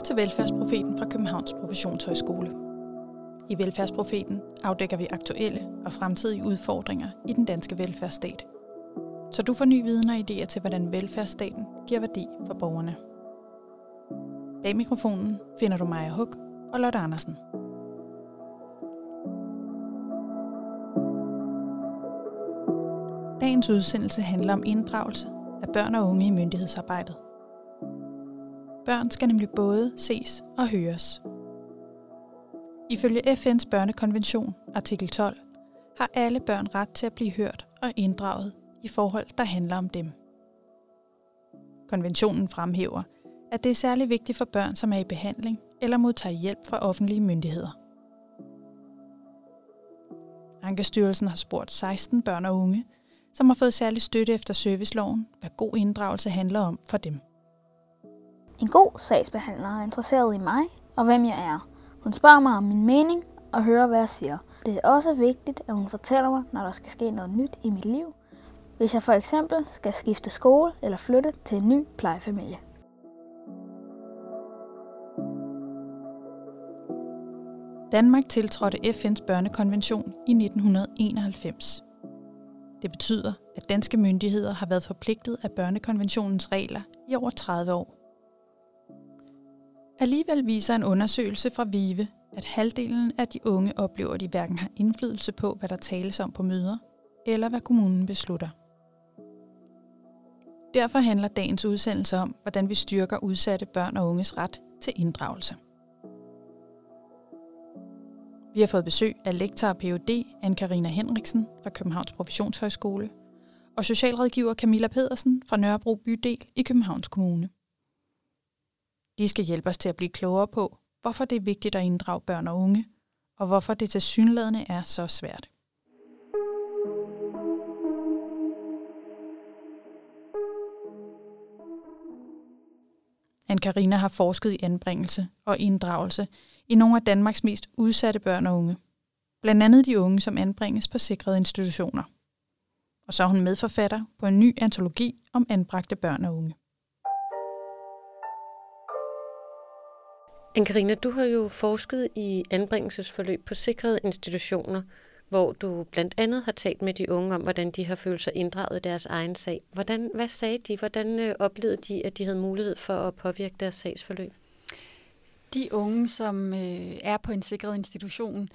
lytter til Velfærdsprofeten fra Københavns Professionshøjskole. I Velfærdsprofeten afdækker vi aktuelle og fremtidige udfordringer i den danske velfærdsstat. Så du får ny viden og idéer til, hvordan velfærdsstaten giver værdi for borgerne. Bag mikrofonen finder du Maja Huk og Lotte Andersen. Dagens udsendelse handler om inddragelse af børn og unge i myndighedsarbejdet. Børn skal nemlig både ses og høres. Ifølge FN's børnekonvention, artikel 12, har alle børn ret til at blive hørt og inddraget i forhold, der handler om dem. Konventionen fremhæver, at det er særlig vigtigt for børn, som er i behandling eller modtager hjælp fra offentlige myndigheder. Ankestyrelsen har spurgt 16 børn og unge, som har fået særlig støtte efter serviceloven, hvad god inddragelse handler om for dem. En god sagsbehandler er interesseret i mig og hvem jeg er. Hun spørger mig om min mening og hører, hvad jeg siger. Det er også vigtigt, at hun fortæller mig, når der skal ske noget nyt i mit liv. Hvis jeg for eksempel skal skifte skole eller flytte til en ny plejefamilie. Danmark tiltrådte FN's børnekonvention i 1991. Det betyder, at danske myndigheder har været forpligtet af børnekonventionens regler i over 30 år. Alligevel viser en undersøgelse fra VIVE, at halvdelen af de unge oplever, at de hverken har indflydelse på, hvad der tales om på møder, eller hvad kommunen beslutter. Derfor handler dagens udsendelse om, hvordan vi styrker udsatte børn og unges ret til inddragelse. Vi har fået besøg af lektor og Ph.D. Anne-Karina Henriksen fra Københavns Professionshøjskole og socialrådgiver Camilla Pedersen fra Nørrebro Bydel i Københavns Kommune. De skal hjælpe os til at blive klogere på, hvorfor det er vigtigt at inddrage børn og unge, og hvorfor det til synlædende er så svært. Anne-Karina har forsket i anbringelse og inddragelse i nogle af Danmarks mest udsatte børn og unge. Blandt andet de unge, som anbringes på sikrede institutioner. Og så er hun medforfatter på en ny antologi om anbragte børn og unge. Ankarina, du har jo forsket i anbringelsesforløb på sikrede institutioner, hvor du blandt andet har talt med de unge om, hvordan de har følt sig inddraget i deres egen sag. Hvordan, hvad sagde de? Hvordan øh, oplevede de, at de havde mulighed for at påvirke deres sagsforløb? De unge, som øh, er på en sikret institution,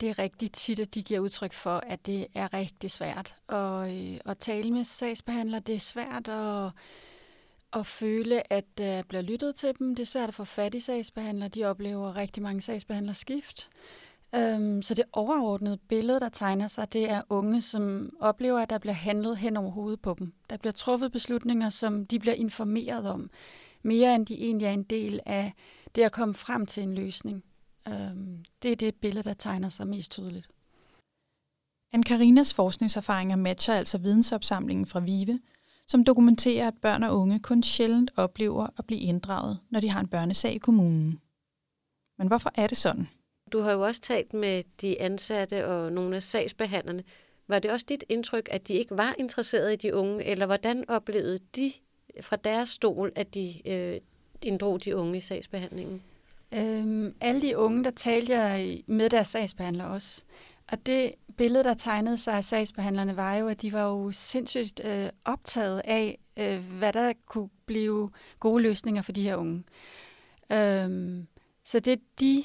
det er rigtig tit, at de giver udtryk for, at det er rigtig svært at, øh, at tale med sagsbehandler. Det er svært at, at føle, at der bliver lyttet til dem. Det er svært at få fat i sagsbehandlere. De oplever rigtig mange sagsbehandlere skift. Øhm, så det overordnede billede, der tegner sig, det er unge, som oplever, at der bliver handlet hen over hovedet på dem. Der bliver truffet beslutninger, som de bliver informeret om, mere end de egentlig er en del af det at komme frem til en løsning. Øhm, det er det billede, der tegner sig mest tydeligt. Anne-Karinas forskningserfaringer matcher altså vidensopsamlingen fra VIVE, som dokumenterer, at børn og unge kun sjældent oplever at blive inddraget, når de har en børnesag i kommunen. Men hvorfor er det sådan? Du har jo også talt med de ansatte og nogle af sagsbehandlerne. Var det også dit indtryk, at de ikke var interesserede i de unge, eller hvordan oplevede de fra deres stol, at de øh, inddrog de unge i sagsbehandlingen? Øhm, alle de unge, der talte jeg med deres sagsbehandler også. Og det billede, der tegnede sig af sagsbehandlerne, var jo, at de var jo sindssygt øh, optaget af, øh, hvad der kunne blive gode løsninger for de her unge. Øhm, så det de,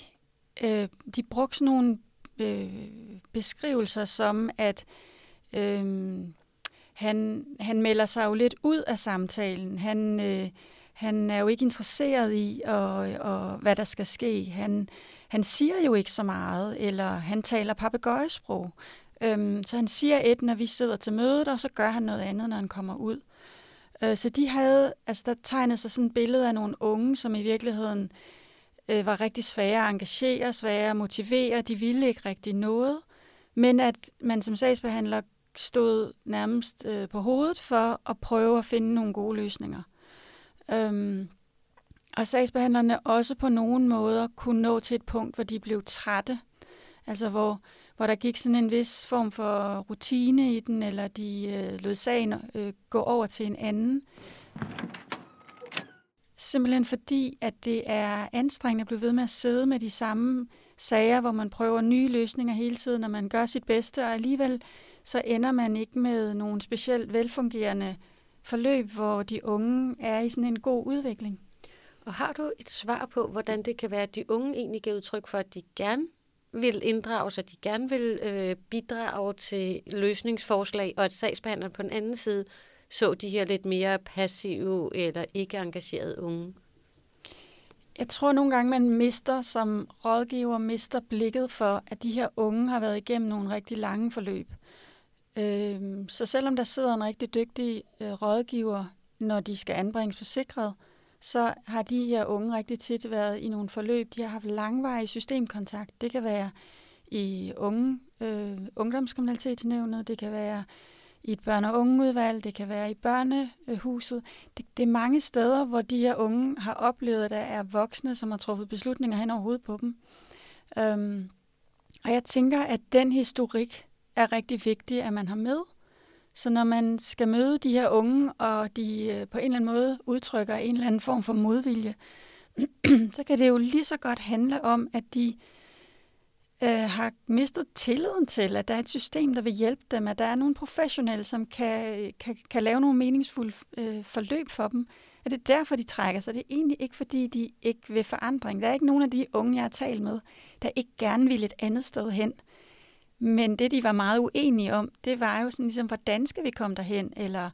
øh, de brugte sådan nogle øh, beskrivelser som, at øh, han, han melder sig jo lidt ud af samtalen. Han, øh, han er jo ikke interesseret i, og, og, hvad der skal ske. Han, han siger jo ikke så meget, eller han taler papegøjesprog. Øhm, så han siger et, når vi sidder til mødet, og så gør han noget andet, når han kommer ud. Øh, så de havde, altså der tegnede sig sådan et billede af nogle unge, som i virkeligheden øh, var rigtig svære at engagere, svære at motivere, de ville ikke rigtig noget, men at man som sagsbehandler stod nærmest øh, på hovedet for at prøve at finde nogle gode løsninger. Øhm, og sagsbehandlerne også på nogle måder kunne nå til et punkt, hvor de blev trætte. Altså hvor, hvor der gik sådan en vis form for rutine i den, eller de øh, lod sagen øh, gå over til en anden. simpelthen fordi, at det er anstrengende at blive ved med at sidde med de samme sager, hvor man prøver nye løsninger hele tiden, når man gør sit bedste, og alligevel så ender man ikke med nogle specielt velfungerende forløb, hvor de unge er i sådan en god udvikling. Og har du et svar på, hvordan det kan være, at de unge egentlig giver udtryk for, at de gerne vil inddrage sig, at de gerne vil øh, bidrage til løsningsforslag, og at sagsbehandleren på den anden side så de her lidt mere passive eller ikke engagerede unge? Jeg tror nogle gange, man mister som rådgiver, mister blikket for, at de her unge har været igennem nogle rigtig lange forløb. Øh, så selvom der sidder en rigtig dygtig øh, rådgiver, når de skal anbringes forsikret, sikret, så har de her unge rigtig tit været i nogle forløb. De har haft langvarig systemkontakt. Det kan være i unge, øh, ungdomskriminalitetsnævnet, det kan være i et børne- og ungeudvalg, det kan være i børnehuset. Det, det er mange steder, hvor de her unge har oplevet, at der er voksne, som har truffet beslutninger hen over hovedet på dem. Øhm, og jeg tænker, at den historik er rigtig vigtigt, at man har med. Så når man skal møde de her unge, og de øh, på en eller anden måde udtrykker en eller anden form for modvilje, så kan det jo lige så godt handle om, at de øh, har mistet tilliden til, at der er et system, der vil hjælpe dem, at der er nogle professionelle, som kan, kan, kan lave nogle meningsfulde øh, forløb for dem. Er det derfor, de trækker sig? Det er egentlig ikke, fordi de ikke vil forandring. Der er ikke nogen af de unge, jeg har talt med, der ikke gerne vil et andet sted hen. Men det, de var meget uenige om, det var jo sådan ligesom, hvordan skal vi komme derhen, eller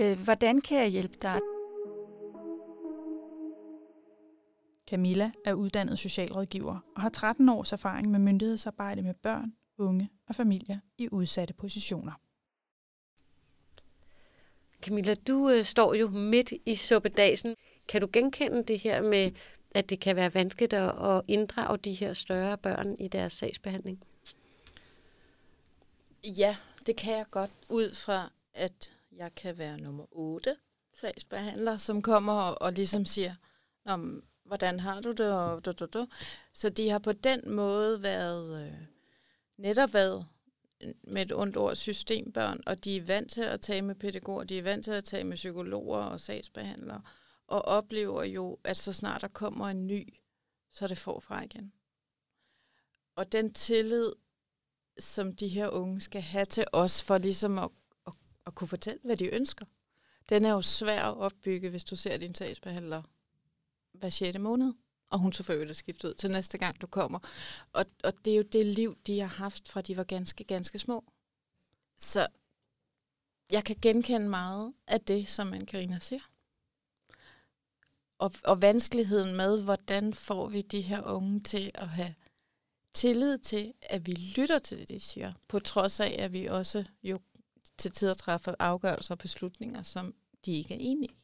øh, hvordan kan jeg hjælpe dig? Camilla er uddannet socialrådgiver og har 13 års erfaring med myndighedsarbejde med børn, unge og familier i udsatte positioner. Camilla, du øh, står jo midt i suppedasen. Kan du genkende det her med, at det kan være vanskeligt at inddrage de her større børn i deres sagsbehandling? Ja, det kan jeg godt, ud fra, at jeg kan være nummer 8 sagsbehandler, som kommer og, og ligesom siger, om hvordan har du det, og du, du, du. Så de har på den måde været, øh, netop været med et ondt ord systembørn, og de er vant til at tale med pædagoger, de er vant til at tale med psykologer og sagsbehandlere, og oplever jo, at så snart der kommer en ny, så er det forfra igen. Og den tillid, som de her unge skal have til os, for ligesom at, at, at kunne fortælle, hvad de ønsker, den er jo svær at opbygge, hvis du ser din sagsbehandler hver 6. måned. Og hun så for øvrigt er skiftet ud til næste gang, du kommer. Og, og det er jo det liv, de har haft, fra de var ganske, ganske små. Så jeg kan genkende meget af det, som man Karina siger. Og, og vanskeligheden med, hvordan får vi de her unge til at have tillid til, at vi lytter til det, de siger. På trods af, at vi også jo til tider træffer afgørelser og beslutninger, som de ikke er enige i.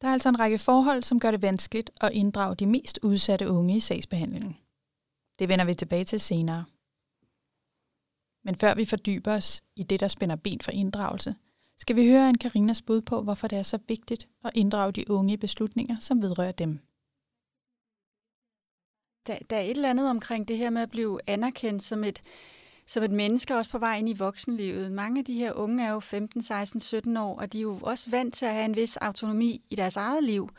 Der er altså en række forhold, som gør det vanskeligt at inddrage de mest udsatte unge i sagsbehandlingen. Det vender vi tilbage til senere. Men før vi fordyber os i det, der spænder ben for inddragelse, skal vi høre en Karinas bud på, hvorfor det er så vigtigt at inddrage de unge i beslutninger, som vedrører dem. Der, der er et eller andet omkring det her med at blive anerkendt som et, som et menneske også på vej ind i voksenlivet. Mange af de her unge er jo 15, 16, 17 år, og de er jo også vant til at have en vis autonomi i deres eget liv.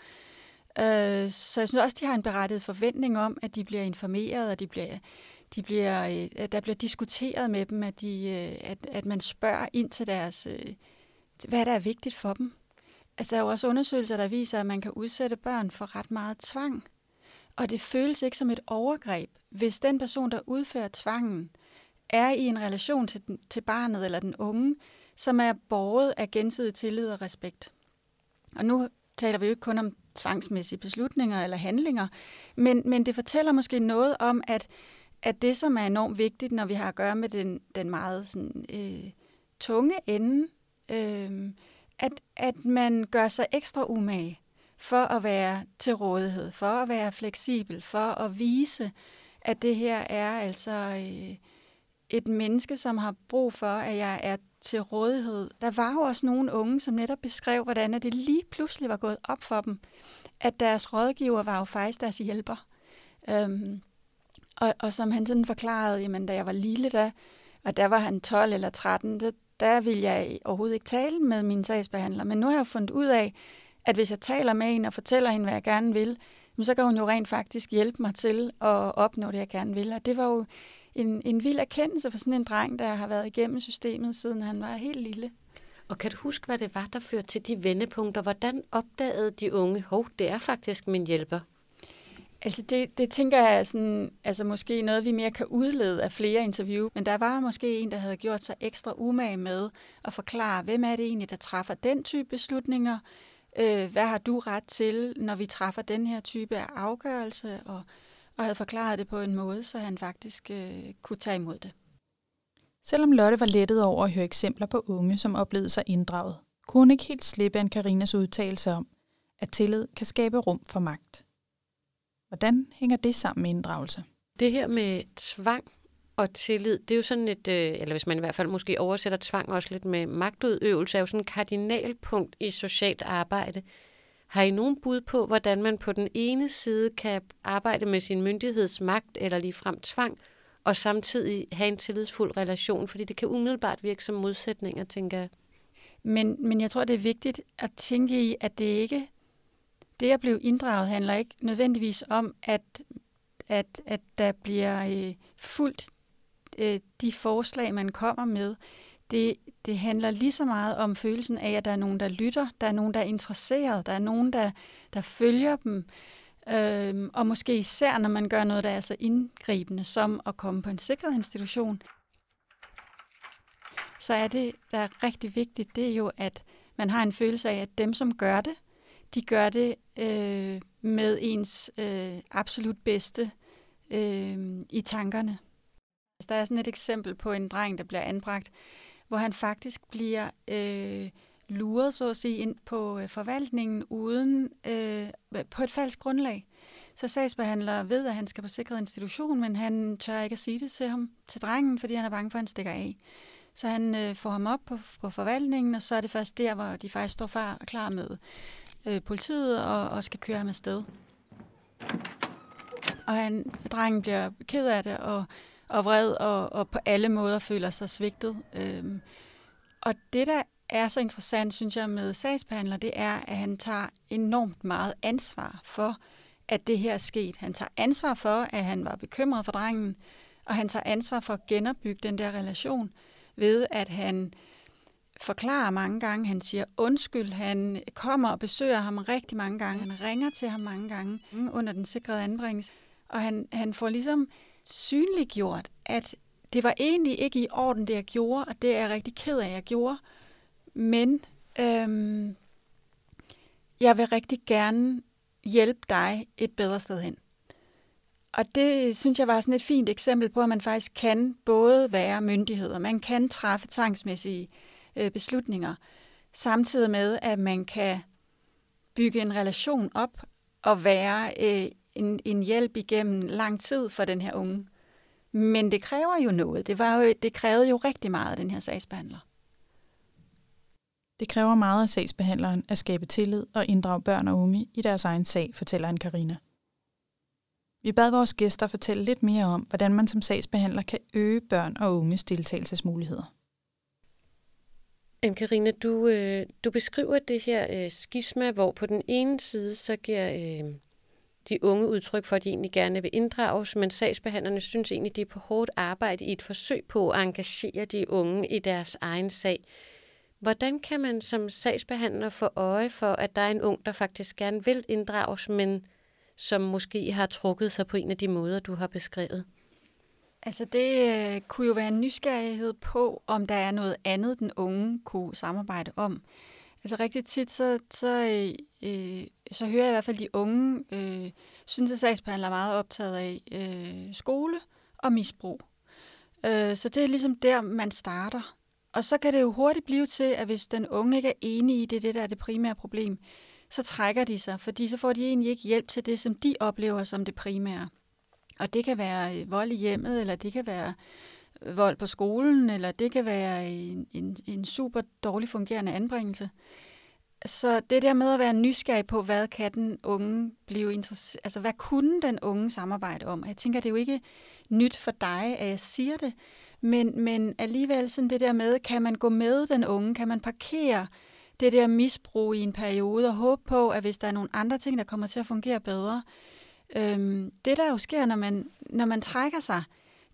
Øh, så jeg synes også, de har en berettiget forventning om, at de bliver informeret, og de bliver, de bliver, øh, at der bliver diskuteret med dem, at, de, øh, at, at man spørger ind til deres, øh, hvad der er vigtigt for dem. Altså, der er jo også undersøgelser, der viser, at man kan udsætte børn for ret meget tvang. Og det føles ikke som et overgreb, hvis den person, der udfører tvangen, er i en relation til, den, til barnet eller den unge, som er borget af gensidig tillid og respekt. Og nu taler vi jo ikke kun om tvangsmæssige beslutninger eller handlinger, men, men det fortæller måske noget om, at, at det, som er enormt vigtigt, når vi har at gøre med den, den meget sådan, øh, tunge ende, øh, at, at man gør sig ekstra umage for at være til rådighed, for at være fleksibel, for at vise, at det her er altså... Øh, et menneske, som har brug for, at jeg er til rådighed. Der var jo også nogle unge, som netop beskrev, hvordan det lige pludselig var gået op for dem, at deres rådgiver var jo faktisk deres hjælper. Øhm, og, og som han sådan forklarede, jamen da jeg var lille, da, og der var han 12 eller 13, der, der ville jeg overhovedet ikke tale med min sagsbehandler. Men nu har jeg fundet ud af, at hvis jeg taler med hende og fortæller hende, hvad jeg gerne vil, så kan hun jo rent faktisk hjælpe mig til at opnå det, jeg gerne vil. Og det var jo en, en vild erkendelse for sådan en dreng, der har været igennem systemet, siden han var helt lille. Og kan du huske, hvad det var, der førte til de vendepunkter? Hvordan opdagede de unge, hov, det er faktisk min hjælper? Altså det, det tænker jeg er sådan, altså måske noget, vi mere kan udlede af flere interview. Men der var måske en, der havde gjort sig ekstra umage med at forklare, hvem er det egentlig, der træffer den type beslutninger? Øh, hvad har du ret til, når vi træffer den her type af afgørelse? Og, og havde forklaret det på en måde, så han faktisk øh, kunne tage imod det. Selvom Lotte var lettet over at høre eksempler på unge, som oplevede sig inddraget, kunne hun ikke helt slippe en Karinas udtalelse om, at tillid kan skabe rum for magt. Hvordan hænger det sammen med inddragelse? Det her med tvang og tillid, det er jo sådan et, øh, eller hvis man i hvert fald måske oversætter tvang også lidt med magtudøvelse, er jo sådan et kardinalpunkt i socialt arbejde. Har I nogen bud på, hvordan man på den ene side kan arbejde med sin myndighedsmagt eller ligefrem tvang, og samtidig have en tillidsfuld relation? Fordi det kan umiddelbart virke som modsætninger, tænker jeg. Men, men jeg tror, det er vigtigt at tænke i, at det ikke det at blive inddraget handler ikke nødvendigvis om, at, at, at der bliver øh, fuldt øh, de forslag, man kommer med. Det, det handler lige så meget om følelsen af, at der er nogen, der lytter, der er nogen, der er interesseret, der er nogen, der, der følger dem. Øhm, og måske især, når man gør noget, der er så indgribende, som at komme på en sikret institution, så er det, der er rigtig vigtigt, det er jo, at man har en følelse af, at dem, som gør det, de gør det øh, med ens øh, absolut bedste øh, i tankerne. Altså, der er sådan et eksempel på en dreng, der bliver anbragt, hvor han faktisk bliver øh, luret, så at sige, ind på øh, forvaltningen uden øh, på et falsk grundlag. Så sagsbehandler ved, at han skal på sikret institution, men han tør ikke at sige det til ham, til drengen, fordi han er bange for, at han stikker af. Så han øh, får ham op på, på forvaltningen, og så er det først der, hvor de faktisk står far og klar med øh, politiet og, og skal køre ham afsted. Og han, drengen bliver ked af det og, og vred og, og på alle måder føler sig svigtet. Øhm, og det, der er så interessant, synes jeg, med sagsbehandler, det er, at han tager enormt meget ansvar for, at det her er sket. Han tager ansvar for, at han var bekymret for drengen, og han tager ansvar for at genopbygge den der relation ved, at han forklarer mange gange, han siger undskyld, han kommer og besøger ham rigtig mange gange, han ringer til ham mange gange mm, under den sikrede anbringelse, og han, han får ligesom synliggjort, at det var egentlig ikke i orden, det jeg gjorde, og det er jeg rigtig ked af, jeg gjorde, men øhm, jeg vil rigtig gerne hjælpe dig et bedre sted hen. Og det synes jeg var sådan et fint eksempel på, at man faktisk kan både være myndigheder, man kan træffe tvangsmæssige øh, beslutninger, samtidig med, at man kan bygge en relation op og være øh, en, en hjælp igennem lang tid for den her unge. Men det kræver jo noget. Det, var jo, det krævede jo rigtig meget af den her sagsbehandler. Det kræver meget af sagsbehandleren at skabe tillid og inddrage børn og unge i deres egen sag, fortæller en Karina. Vi bad vores gæster fortælle lidt mere om, hvordan man som sagsbehandler kan øge børn og unges deltagelsesmuligheder. Anne-Karina, du, øh, du beskriver det her øh, skisma, hvor på den ene side så giver øh, de unge udtryk for, at de egentlig gerne vil inddrages, men sagsbehandlerne synes egentlig, de er på hårdt arbejde i et forsøg på at engagere de unge i deres egen sag. Hvordan kan man som sagsbehandler få øje for, at der er en ung, der faktisk gerne vil inddrages, men som måske har trukket sig på en af de måder, du har beskrevet? Altså det øh, kunne jo være en nysgerrighed på, om der er noget andet, den unge kunne samarbejde om. Altså rigtig tit, så, så, øh, øh, så hører jeg i hvert fald, de unge øh, synes, at sagsbehandler er meget optaget af øh, skole og misbrug. Øh, så det er ligesom der, man starter. Og så kan det jo hurtigt blive til, at hvis den unge ikke er enig i det, det der er det primære problem, så trækker de sig, fordi så får de egentlig ikke hjælp til det, som de oplever som det primære. Og det kan være øh, vold i hjemmet, eller det kan være vold på skolen, eller det kan være en, en, en super dårlig fungerende anbringelse. Så det der med at være nysgerrig på, hvad kan den unge blive interesseret, altså hvad kunne den unge samarbejde om? Jeg tænker, det er jo ikke nyt for dig, at jeg siger det, men, men alligevel sådan det der med, kan man gå med den unge, kan man parkere det der misbrug i en periode, og håbe på, at hvis der er nogle andre ting, der kommer til at fungere bedre. Øhm, det, der jo sker, når man, når man trækker sig,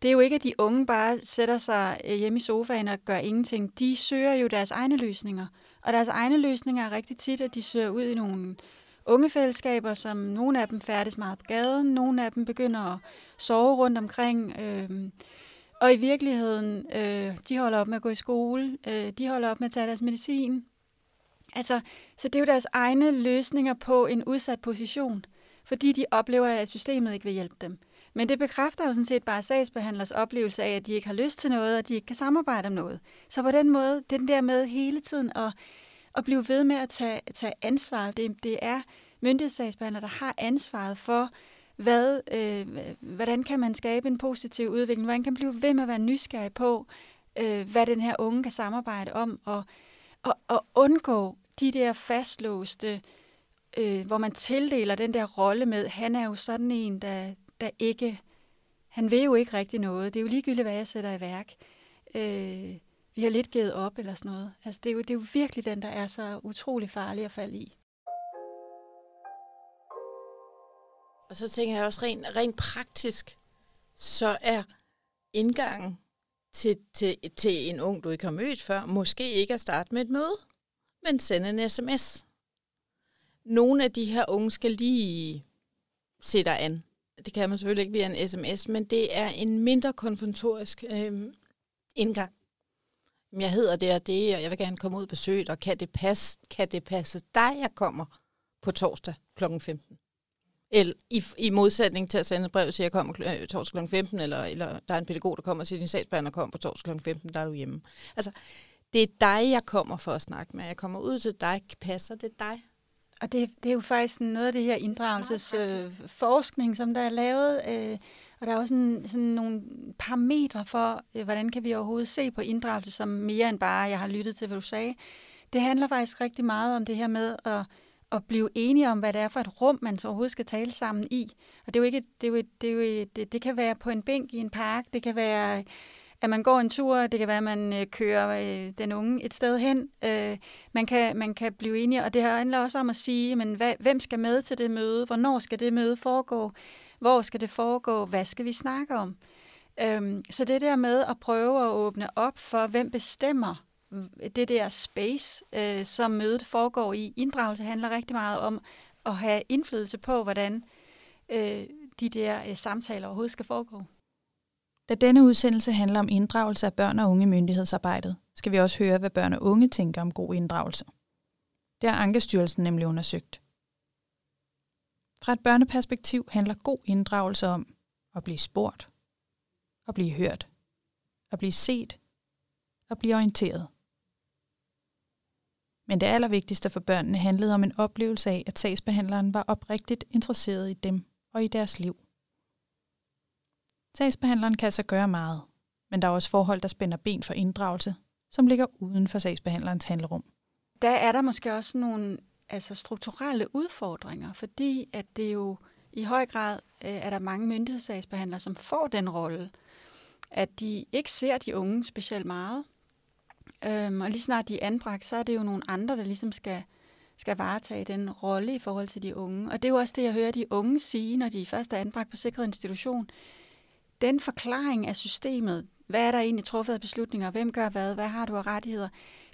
det er jo ikke, at de unge bare sætter sig øh, hjemme i sofaen og gør ingenting. De søger jo deres egne løsninger. Og deres egne løsninger er rigtig tit, at de søger ud i nogle ungefællesskaber, som nogle af dem færdes meget på gaden, nogle af dem begynder at sove rundt omkring. Øh, og i virkeligheden, øh, de holder op med at gå i skole, øh, de holder op med at tage deres medicin. Altså, så det er jo deres egne løsninger på en udsat position, fordi de oplever, at systemet ikke vil hjælpe dem. Men det bekræfter jo sådan set bare sagsbehandlers oplevelse af, at de ikke har lyst til noget, og de ikke kan samarbejde om noget. Så på den måde, den der med hele tiden at, at blive ved med at tage, tage ansvar, det, det er myndighedssagsbehandler, der har ansvaret for, hvad, øh, hvordan kan man skabe en positiv udvikling, hvordan kan man blive ved med at være nysgerrig på, øh, hvad den her unge kan samarbejde om, og, og, og undgå de der fastlåste, øh, hvor man tildeler den der rolle med, han er jo sådan en, der, der ikke, han vil jo ikke rigtig noget. Det er jo ligegyldigt, hvad jeg sætter i værk. Øh, vi har lidt givet op eller sådan noget. Altså, det, er jo, det er jo virkelig den, der er så utrolig farlig at falde i. Og så tænker jeg også rent, rent praktisk, så er indgangen til, til, til en ung, du ikke har mødt før, måske ikke at starte med et møde, men sende en sms. Nogle af de her unge skal lige se dig an. Det kan man selvfølgelig ikke via en sms, men det er en mindre konfrontorisk øh, indgang. Jeg hedder det og det, og jeg vil gerne komme ud og besøge og kan det passe, kan det passe dig, jeg kommer på torsdag kl. 15? Eller i, i modsætning til at sende et brev, så jeg kommer øh, torsdag kl. 15, eller, eller der er en pædagog, der kommer og siger, din sagsbehandler kommer på torsdag kl. 15, der er du hjemme. Altså, det er dig, jeg kommer for at snakke med. Jeg kommer ud til dig. Passer det dig? Og det, det er jo faktisk noget af det her inddragelsesforskning, øh, som der er lavet. Øh, og der er også sådan, sådan nogle parametre for, øh, hvordan kan vi overhovedet se på inddragelse som mere end bare, jeg har lyttet til, hvad du sagde. Det handler faktisk rigtig meget om det her med at at blive enige om, hvad det er for et rum, man så overhovedet skal tale sammen i. Og det, er jo ikke, det, er jo, det, er jo, det, det kan være på en bænk i en park, det kan være, at man går en tur, det kan være, at man øh, kører øh, den unge et sted hen. Øh, man, kan, man kan blive enige, og det handler også om at sige, men hvad, hvem skal med til det møde? Hvornår skal det møde foregå? Hvor skal det foregå? Hvad skal vi snakke om? Øhm, så det der med at prøve at åbne op for, hvem bestemmer, det der space, øh, som mødet foregår i. Inddragelse handler rigtig meget om at have indflydelse på, hvordan øh, de der øh, samtaler overhovedet skal foregå. Da denne udsendelse handler om inddragelse af børn og unge i myndighedsarbejdet, skal vi også høre, hvad børn og unge tænker om god inddragelse. Det har Ankestyrelsen nemlig undersøgt. Fra et børneperspektiv handler god inddragelse om at blive spurgt, at blive hørt, at blive set, at blive orienteret. Men det allervigtigste for børnene handlede om en oplevelse af, at sagsbehandleren var oprigtigt interesseret i dem og i deres liv. Sagsbehandleren kan altså gøre meget, men der er også forhold, der spænder ben for inddragelse, som ligger uden for sagsbehandlerens handlerum. Der er der måske også nogle altså strukturelle udfordringer, fordi at det jo i høj grad øh, er der mange myndighedssagsbehandlere, som får den rolle, at de ikke ser de unge specielt meget, Øhm, og lige snart de er anbragt, så er det jo nogle andre, der ligesom skal, skal varetage den rolle i forhold til de unge. Og det er jo også det, jeg hører de unge sige, når de først er anbragt på sikret institution. Den forklaring af systemet, hvad er der egentlig truffet af beslutninger, hvem gør hvad, hvad har du af rettigheder,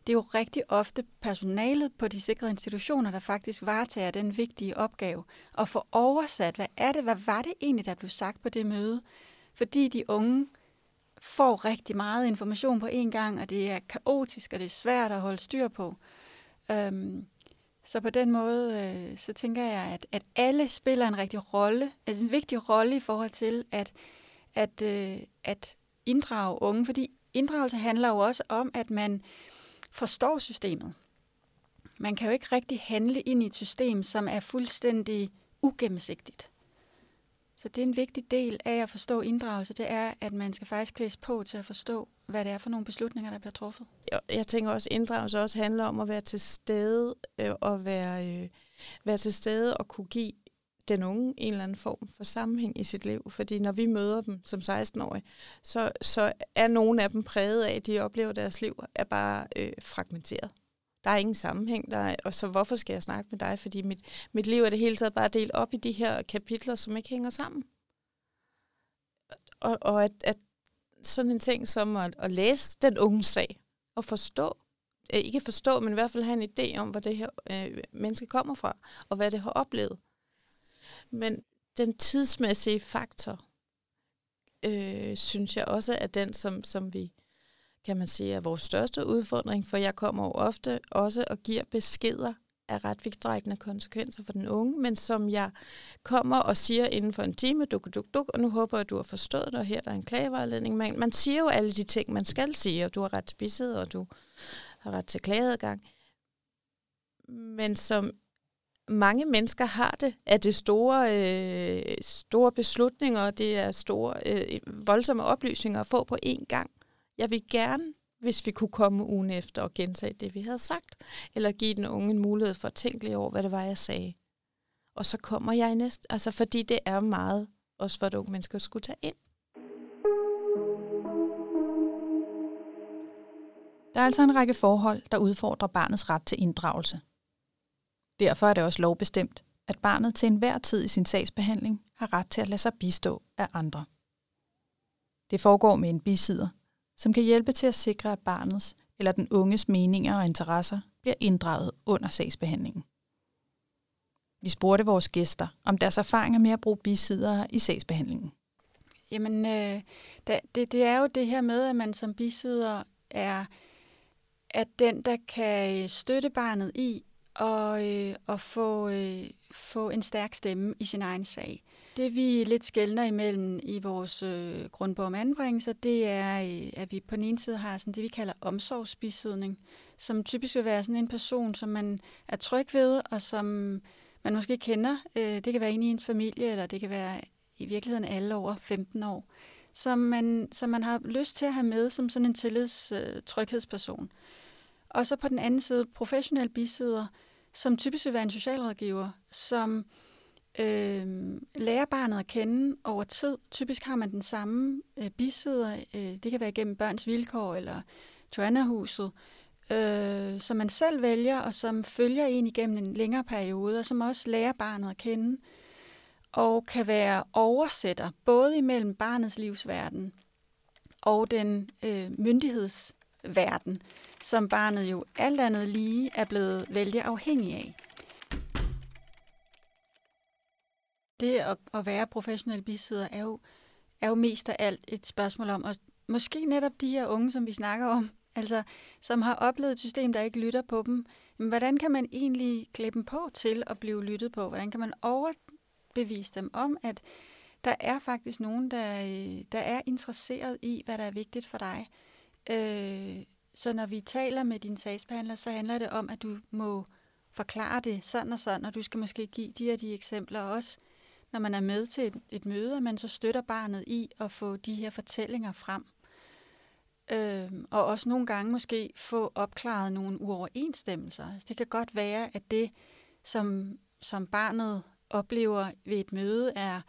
det er jo rigtig ofte personalet på de sikrede institutioner, der faktisk varetager den vigtige opgave at få oversat, hvad er det, hvad var det egentlig, der blev sagt på det møde? Fordi de unge får rigtig meget information på én gang, og det er kaotisk, og det er svært at holde styr på. Øhm, så på den måde, øh, så tænker jeg, at, at alle spiller en rigtig rolle, altså en vigtig rolle i forhold til at, at, øh, at inddrage unge, fordi inddragelse handler jo også om, at man forstår systemet. Man kan jo ikke rigtig handle ind i et system, som er fuldstændig ugennemsigtigt. Så det er en vigtig del af at forstå inddragelse, det er, at man skal faktisk klædes på til at forstå, hvad det er for nogle beslutninger, der bliver truffet. Jeg tænker også, at inddragelse også handler om at være til stede øh, og være, øh, være til stede og kunne give den unge en eller anden form for sammenhæng i sit liv. Fordi når vi møder dem som 16-årige, så, så er nogle af dem præget af, at de oplever, at deres liv er bare øh, fragmenteret. Der er ingen sammenhæng, der er, og så hvorfor skal jeg snakke med dig? Fordi mit, mit liv er det hele taget bare delt op i de her kapitler, som ikke hænger sammen. Og, og at, at sådan en ting som at, at læse den unge sag, og forstå, øh, ikke forstå, men i hvert fald have en idé om, hvor det her øh, menneske kommer fra, og hvad det har oplevet. Men den tidsmæssige faktor, øh, synes jeg også er den, som, som vi kan man sige er vores største udfordring, for jeg kommer jo ofte også og giver beskeder af ret vidtrækkende konsekvenser for den unge, men som jeg kommer og siger inden for en time, duk, duk, duk, og nu håber jeg, at du har forstået det, og her der er en klagevejledning. Man, man siger jo alle de ting, man skal sige, og du har ret til bisid, og du har ret til klageadgang. Men som mange mennesker har det, at det store, øh, store beslutninger, det er store, øh, voldsomme oplysninger at få på én gang. Jeg vil gerne, hvis vi kunne komme ugen efter og gentage det, vi havde sagt, eller give den unge en mulighed for at tænke lige over, hvad det var, jeg sagde. Og så kommer jeg i næste, altså fordi det er meget, også for et unge mennesker skulle tage ind. Der er altså en række forhold, der udfordrer barnets ret til inddragelse. Derfor er det også lovbestemt, at barnet til enhver tid i sin sagsbehandling har ret til at lade sig bistå af andre. Det foregår med en bisider, som kan hjælpe til at sikre, at barnets eller den unges meninger og interesser bliver inddraget under sagsbehandlingen. Vi spurgte vores gæster om deres erfaringer med at bruge bisidere i sagsbehandlingen. Jamen, øh, det, det er jo det her med, at man som bisider er at den, der kan støtte barnet i og, øh, og få, øh, få en stærk stemme i sin egen sag. Det vi lidt skældner imellem i vores øh, grundbog om anbringelser, det er, øh, at vi på den ene side har sådan det, vi kalder omsorgsbisidning, som typisk vil være sådan en person, som man er tryg ved, og som man måske kender. Øh, det kan være en i ens familie, eller det kan være i virkeligheden alle over 15 år, som man, som man har lyst til at have med som sådan en tillids øh, tryghedsperson. Og så på den anden side professionel bisidder, som typisk vil være en socialrådgiver, som øh, lærer barnet at kende over tid. Typisk har man den samme øh, bisidder, øh, det kan være gennem børns vilkår eller Joanna-huset, øh, som man selv vælger, og som følger en igennem en længere periode, og som også lærer barnet at kende, og kan være oversætter, både imellem barnets livsverden og den øh, myndighedsverden, som barnet jo alt andet lige er blevet vældig afhængig af. Det at, at være professionel bisidder er jo, er jo mest af alt et spørgsmål om, og måske netop de her unge, som vi snakker om, altså som har oplevet et system, der ikke lytter på dem, men hvordan kan man egentlig klæde dem på til at blive lyttet på? Hvordan kan man overbevise dem om, at der er faktisk nogen, der, øh, der er interesseret i, hvad der er vigtigt for dig? Øh, så når vi taler med din sagsbehandler, så handler det om, at du må forklare det sådan og sådan, og du skal måske give de her de eksempler også, når man er med til et, et møde, at man så støtter barnet i at få de her fortællinger frem. Øh, og også nogle gange måske få opklaret nogle uoverensstemmelser. Altså, det kan godt være, at det, som, som barnet oplever ved et møde, er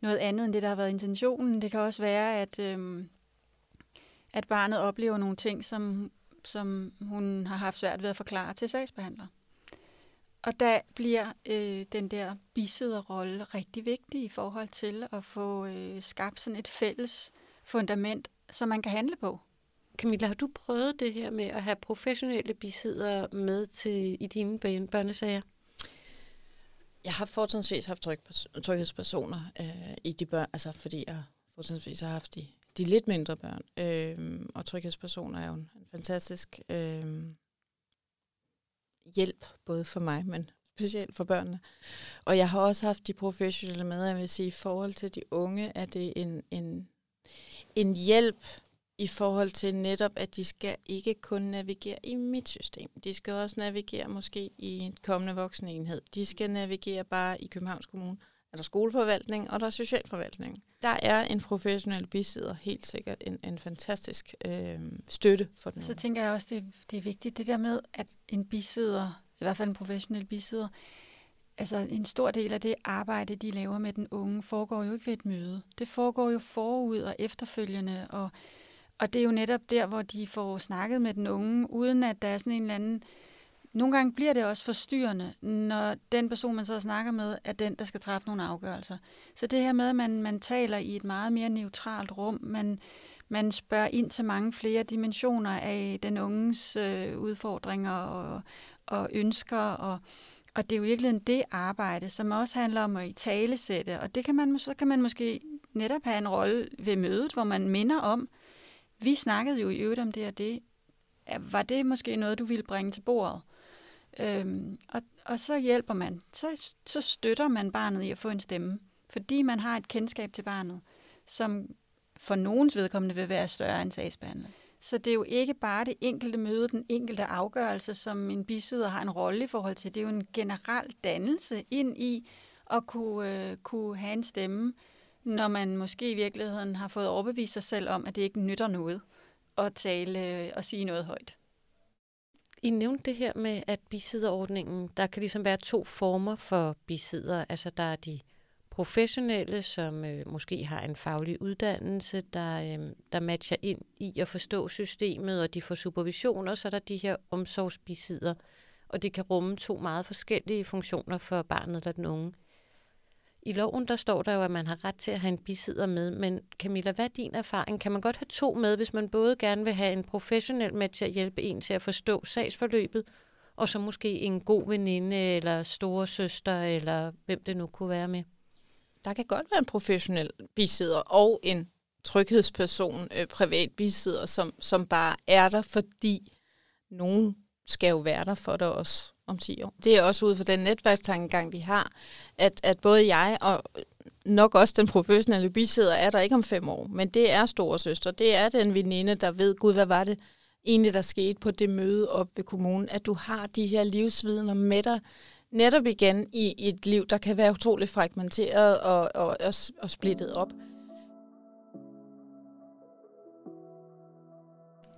noget andet end det, der har været intentionen. Det kan også være, at øh, at barnet oplever nogle ting, som, som hun har haft svært ved at forklare til sagsbehandler. Og der bliver øh, den der bisidderrolle rigtig vigtig i forhold til at få øh, skabt sådan et fælles fundament, som man kan handle på. Camilla, har du prøvet det her med at have professionelle bisidder med til i dine børnesager? Jeg har fortrinsvis haft tryghedspersoner øh, i de børn, altså fordi jeg fortrinsvis har haft de de lidt mindre børn. Øh, og tryghedspersoner er jo en, en fantastisk øh, hjælp, både for mig, men specielt for børnene. Og jeg har også haft de professionelle med, jeg vil sige, i forhold til de unge, er det en, en, en hjælp i forhold til netop, at de skal ikke kun navigere i mit system. De skal også navigere måske i en kommende voksenenhed. De skal navigere bare i Københavns Kommune er der skoleforvaltning, og der er socialforvaltning. Der er en professionel bisidder helt sikkert en, en fantastisk øh, støtte for den. Så tænker jeg også, det, det er vigtigt, det der med, at en bisidder, i hvert fald en professionel bisidder, altså en stor del af det arbejde, de laver med den unge, foregår jo ikke ved et møde. Det foregår jo forud og efterfølgende, og, og det er jo netop der, hvor de får snakket med den unge, uden at der er sådan en eller anden nogle gange bliver det også forstyrrende, når den person, man så snakker med, er den, der skal træffe nogle afgørelser. Så det her med, at man, man taler i et meget mere neutralt rum, man, man spørger ind til mange flere dimensioner af den unges øh, udfordringer og, og ønsker, og, og det er jo virkelig det arbejde, som også handler om at i talesætte, og det kan man, så kan man måske netop have en rolle ved mødet, hvor man minder om, vi snakkede jo i øvrigt om det og det, var det måske noget, du ville bringe til bordet? Øhm, og, og så hjælper man, så, så støtter man barnet i at få en stemme, fordi man har et kendskab til barnet, som for nogens vedkommende vil være større end sagsbehandler. Så det er jo ikke bare det enkelte møde, den enkelte afgørelse, som en bisidder har en rolle i forhold til. Det er jo en generel dannelse ind i at kunne, øh, kunne have en stemme, når man måske i virkeligheden har fået overbevist sig selv om, at det ikke nytter noget at tale øh, og sige noget højt. I nævnte det her med, at bisidderordningen, der kan ligesom være to former for bisidder. Altså der er de professionelle, som øh, måske har en faglig uddannelse, der, øh, der matcher ind i at forstå systemet, og de får supervision, og så er der de her omsorgsbisidder, og det kan rumme to meget forskellige funktioner for barnet eller den unge. I loven der står der jo, at man har ret til at have en bisidder med, men Camilla, hvad er din erfaring? Kan man godt have to med, hvis man både gerne vil have en professionel med til at hjælpe en til at forstå sagsforløbet, og så måske en god veninde eller store søster, eller hvem det nu kunne være med? Der kan godt være en professionel bisidder og en tryghedsperson, øh, privat bisidder, som, som bare er der, fordi nogen skal jo være der for dig også om 10 år. Det er også ud fra den netværkstankegang, vi har, at, at både jeg og nok også den professionelle bisidder er der ikke om fem år, men det er storesøster, det er den veninde, der ved, gud, hvad var det egentlig, der skete på det møde op ved kommunen, at du har de her livsvidner med dig, netop igen i et liv, der kan være utroligt fragmenteret og, og, og, og splittet op.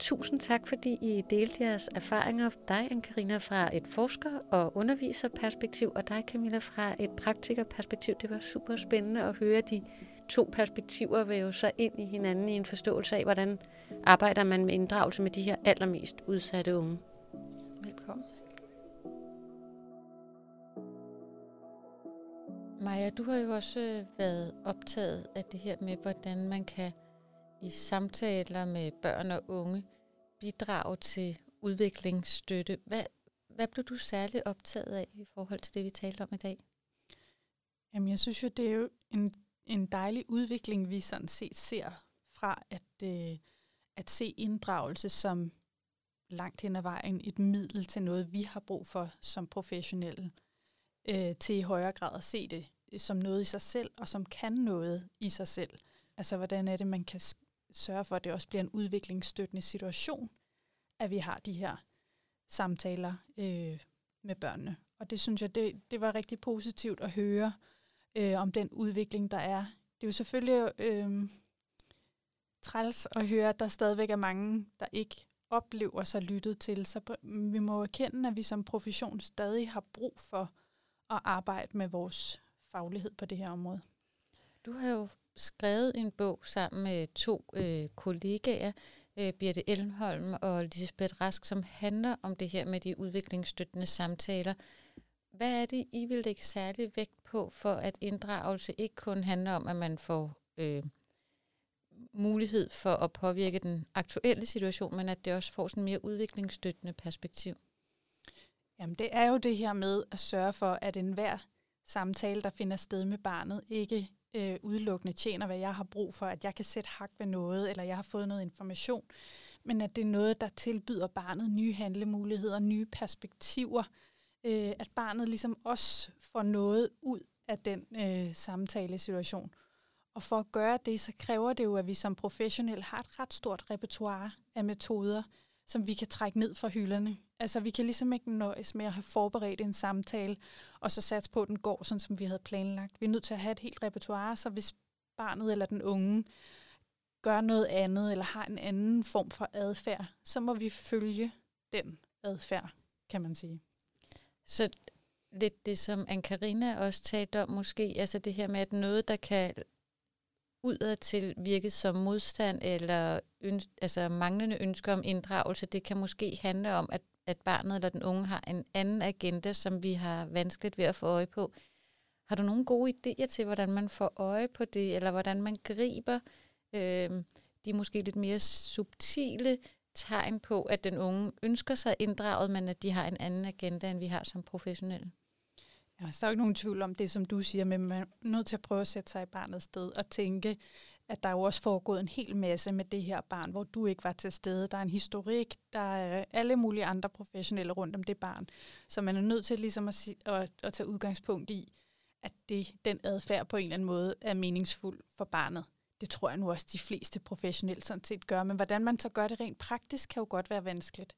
Tusind tak, fordi I delte jeres erfaringer. Dig, Ankarina, fra et forsker- og underviserperspektiv, og dig, Camilla, fra et praktikerperspektiv. Det var super spændende at høre de to perspektiver vil jo så ind i hinanden i en forståelse af, hvordan arbejder man med inddragelse med de her allermest udsatte unge. Velkommen. Maja, du har jo også øh, været optaget af det her med, hvordan man kan i samtaler med børn og unge bidrage til udviklingsstøtte. Hvad, hvad blev du særligt optaget af i forhold til det, vi talte om i dag? Jamen, jeg synes jo, det er jo en, en dejlig udvikling, vi sådan set ser fra at, øh, at se inddragelse som langt hen ad vejen et middel til noget, vi har brug for som professionelle, øh, til i højere grad at se det øh, som noget i sig selv, og som kan noget i sig selv. Altså, hvordan er det, man kan sørge for, at det også bliver en udviklingsstøttende situation, at vi har de her samtaler øh, med børnene. Og det synes jeg, det, det var rigtig positivt at høre øh, om den udvikling, der er. Det er jo selvfølgelig øh, træls at høre, at der stadigvæk er mange, der ikke oplever sig lyttet til. Så vi må erkende, at vi som profession stadig har brug for at arbejde med vores faglighed på det her område. Du har jo skrevet en bog sammen med to øh, kollegaer, øh, Birte Elmholm og Lisbeth Rask, som handler om det her med de udviklingsstøttende samtaler. Hvad er det, I vil lægge særlig vægt på, for at inddragelse ikke kun handler om, at man får øh, mulighed for at påvirke den aktuelle situation, men at det også får sådan mere udviklingsstøttende perspektiv? Jamen det er jo det her med at sørge for, at enhver samtale, der finder sted med barnet, ikke øh, udelukkende tjener, hvad jeg har brug for, at jeg kan sætte hak ved noget, eller jeg har fået noget information, men at det er noget, der tilbyder barnet nye handlemuligheder, nye perspektiver, øh, at barnet ligesom også får noget ud af den øh, samtalesituation. Og for at gøre det, så kræver det jo, at vi som professionelle har et ret stort repertoire af metoder, som vi kan trække ned fra hylderne. Altså vi kan ligesom ikke nøjes med at have forberedt en samtale, og så satse på, at den går sådan, som vi havde planlagt. Vi er nødt til at have et helt repertoire, så hvis barnet eller den unge gør noget andet, eller har en anden form for adfærd, så må vi følge den adfærd, kan man sige. Så lidt det, som Ankarina også talte om måske, altså det her med, at noget, der kan udadtil virke som modstand eller øns- altså manglende ønsker om inddragelse, det kan måske handle om, at, at barnet eller den unge har en anden agenda, som vi har vanskeligt ved at få øje på. Har du nogle gode idéer til, hvordan man får øje på det, eller hvordan man griber øh, de måske lidt mere subtile tegn på, at den unge ønsker sig inddraget, men at de har en anden agenda, end vi har som professionelle? Ja, altså, der er jo ikke nogen tvivl om det, som du siger, men man er nødt til at prøve at sætte sig i barnets sted og tænke, at der er jo også foregået en hel masse med det her barn, hvor du ikke var til stede. Der er en historik, der er alle mulige andre professionelle rundt om det barn. Så man er nødt til ligesom at, at, at tage udgangspunkt i, at det, den adfærd på en eller anden måde er meningsfuld for barnet. Det tror jeg nu også, de fleste professionelle sådan set gør. Men hvordan man så gør det rent praktisk, kan jo godt være vanskeligt.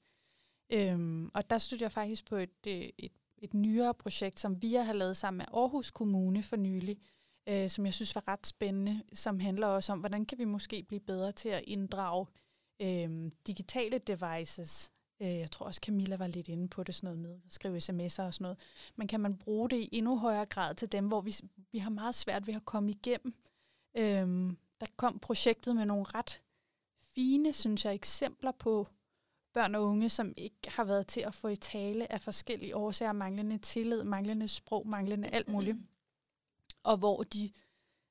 Øhm, og der støtter jeg faktisk på et, et, et, et nyere projekt, som vi har lavet sammen med Aarhus Kommune for nylig, øh, som jeg synes var ret spændende, som handler også om, hvordan kan vi måske blive bedre til at inddrage øh, digitale devices. Øh, jeg tror også, Camilla var lidt inde på det, sådan noget med at skrive sms'er og sådan noget. Men kan man bruge det i endnu højere grad til dem, hvor vi, vi har meget svært ved at komme igennem? Øh, der kom projektet med nogle ret fine, synes jeg, eksempler på børn og unge, som ikke har været til at få i tale af forskellige årsager, manglende tillid, manglende sprog, manglende alt muligt og hvor de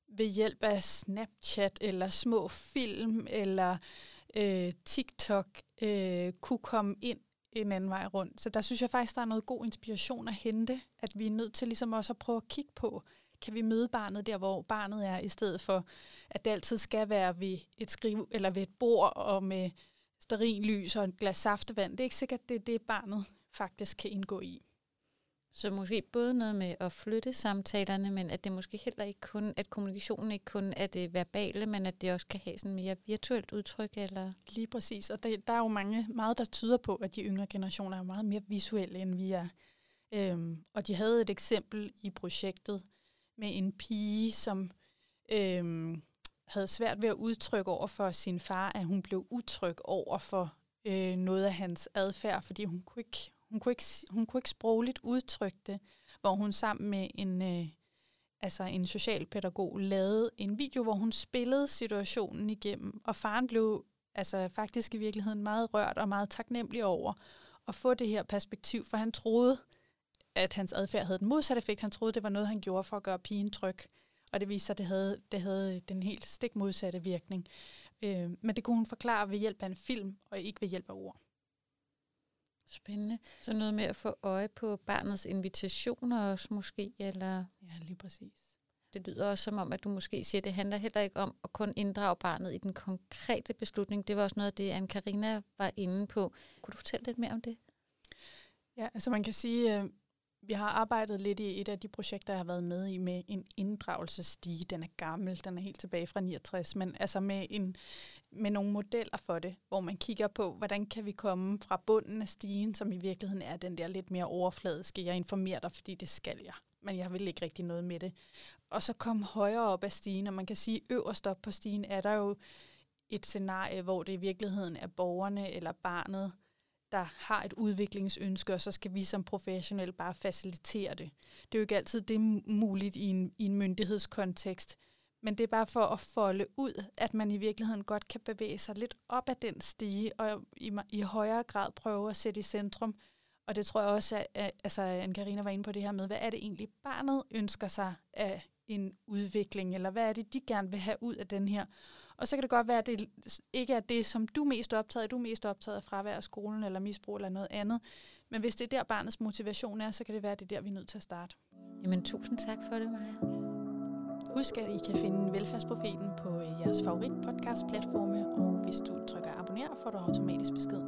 ved hjælp af Snapchat eller små film eller øh, TikTok øh, kunne komme ind en anden vej rundt. Så der synes jeg faktisk, der er noget god inspiration at hente, at vi er nødt til ligesom også at prøve at kigge på, kan vi møde barnet der, hvor barnet er, i stedet for, at det altid skal være ved et skrive eller ved et bord og med lys og et glas saftevand. Det er ikke sikkert, det er det, barnet faktisk kan indgå i. Så måske både noget med at flytte samtalerne, men at det måske heller ikke kun, at kommunikationen ikke kun er det verbale, men at det også kan have sådan mere virtuelt udtryk? Eller? Lige præcis, og det, der er jo mange, meget, der tyder på, at de yngre generationer er meget mere visuelle, end vi er. Øhm, og de havde et eksempel i projektet med en pige, som øhm, havde svært ved at udtrykke over for sin far, at hun blev utryg over for øh, noget af hans adfærd, fordi hun kunne ikke, hun kunne ikke, hun kunne ikke sprogligt udtrykke det, hvor hun sammen med en, øh, altså en socialpædagog lavede en video, hvor hun spillede situationen igennem, og faren blev altså faktisk i virkeligheden meget rørt og meget taknemmelig over at få det her perspektiv, for han troede, at hans adfærd havde den modsatte effekt. Han troede, det var noget, han gjorde for at gøre pigen tryg. Og det viste sig, at det havde, det havde den helt stik modsatte virkning. Øh, men det kunne hun forklare ved hjælp af en film, og ikke ved hjælp af ord. Spændende. Så noget med at få øje på barnets invitationer også måske, eller? Ja, lige præcis. Det lyder også som om, at du måske siger, at det handler heller ikke om at kun inddrage barnet i den konkrete beslutning. Det var også noget af det, anne Karina var inde på. Kunne du fortælle lidt mere om det? Ja, altså man kan sige, øh, vi har arbejdet lidt i et af de projekter, jeg har været med i, med en inddragelsesstige. Den er gammel, den er helt tilbage fra 69, men altså med, en, med nogle modeller for det, hvor man kigger på, hvordan kan vi komme fra bunden af stigen, som i virkeligheden er den der lidt mere overfladiske. Jeg informerer dig, fordi det skal jeg, men jeg vil ikke rigtig noget med det. Og så komme højere op af stigen, og man kan sige, øverst op på stigen er der jo et scenarie, hvor det i virkeligheden er borgerne eller barnet, der har et udviklingsønske, og så skal vi som professionelle bare facilitere det. Det er jo ikke altid det muligt i en, i en myndighedskontekst, men det er bare for at folde ud, at man i virkeligheden godt kan bevæge sig lidt op ad den stige, og i, i højere grad prøve at sætte i centrum. Og det tror jeg også, at altså, Anne-Karina var inde på det her med, hvad er det egentlig barnet ønsker sig af en udvikling, eller hvad er det, de gerne vil have ud af den her. Og så kan det godt være, at det ikke er det, som du er mest optaget af. Du er mest optaget af fravær af skolen, eller misbrug, eller noget andet. Men hvis det er der, barnets motivation er, så kan det være, at det er der, vi er nødt til at starte. Jamen, tusind tak for det, Maja. Husk, at I kan finde Velfærdsprofeten på jeres favorit podcast platforme, og hvis du trykker abonner, får du automatisk besked,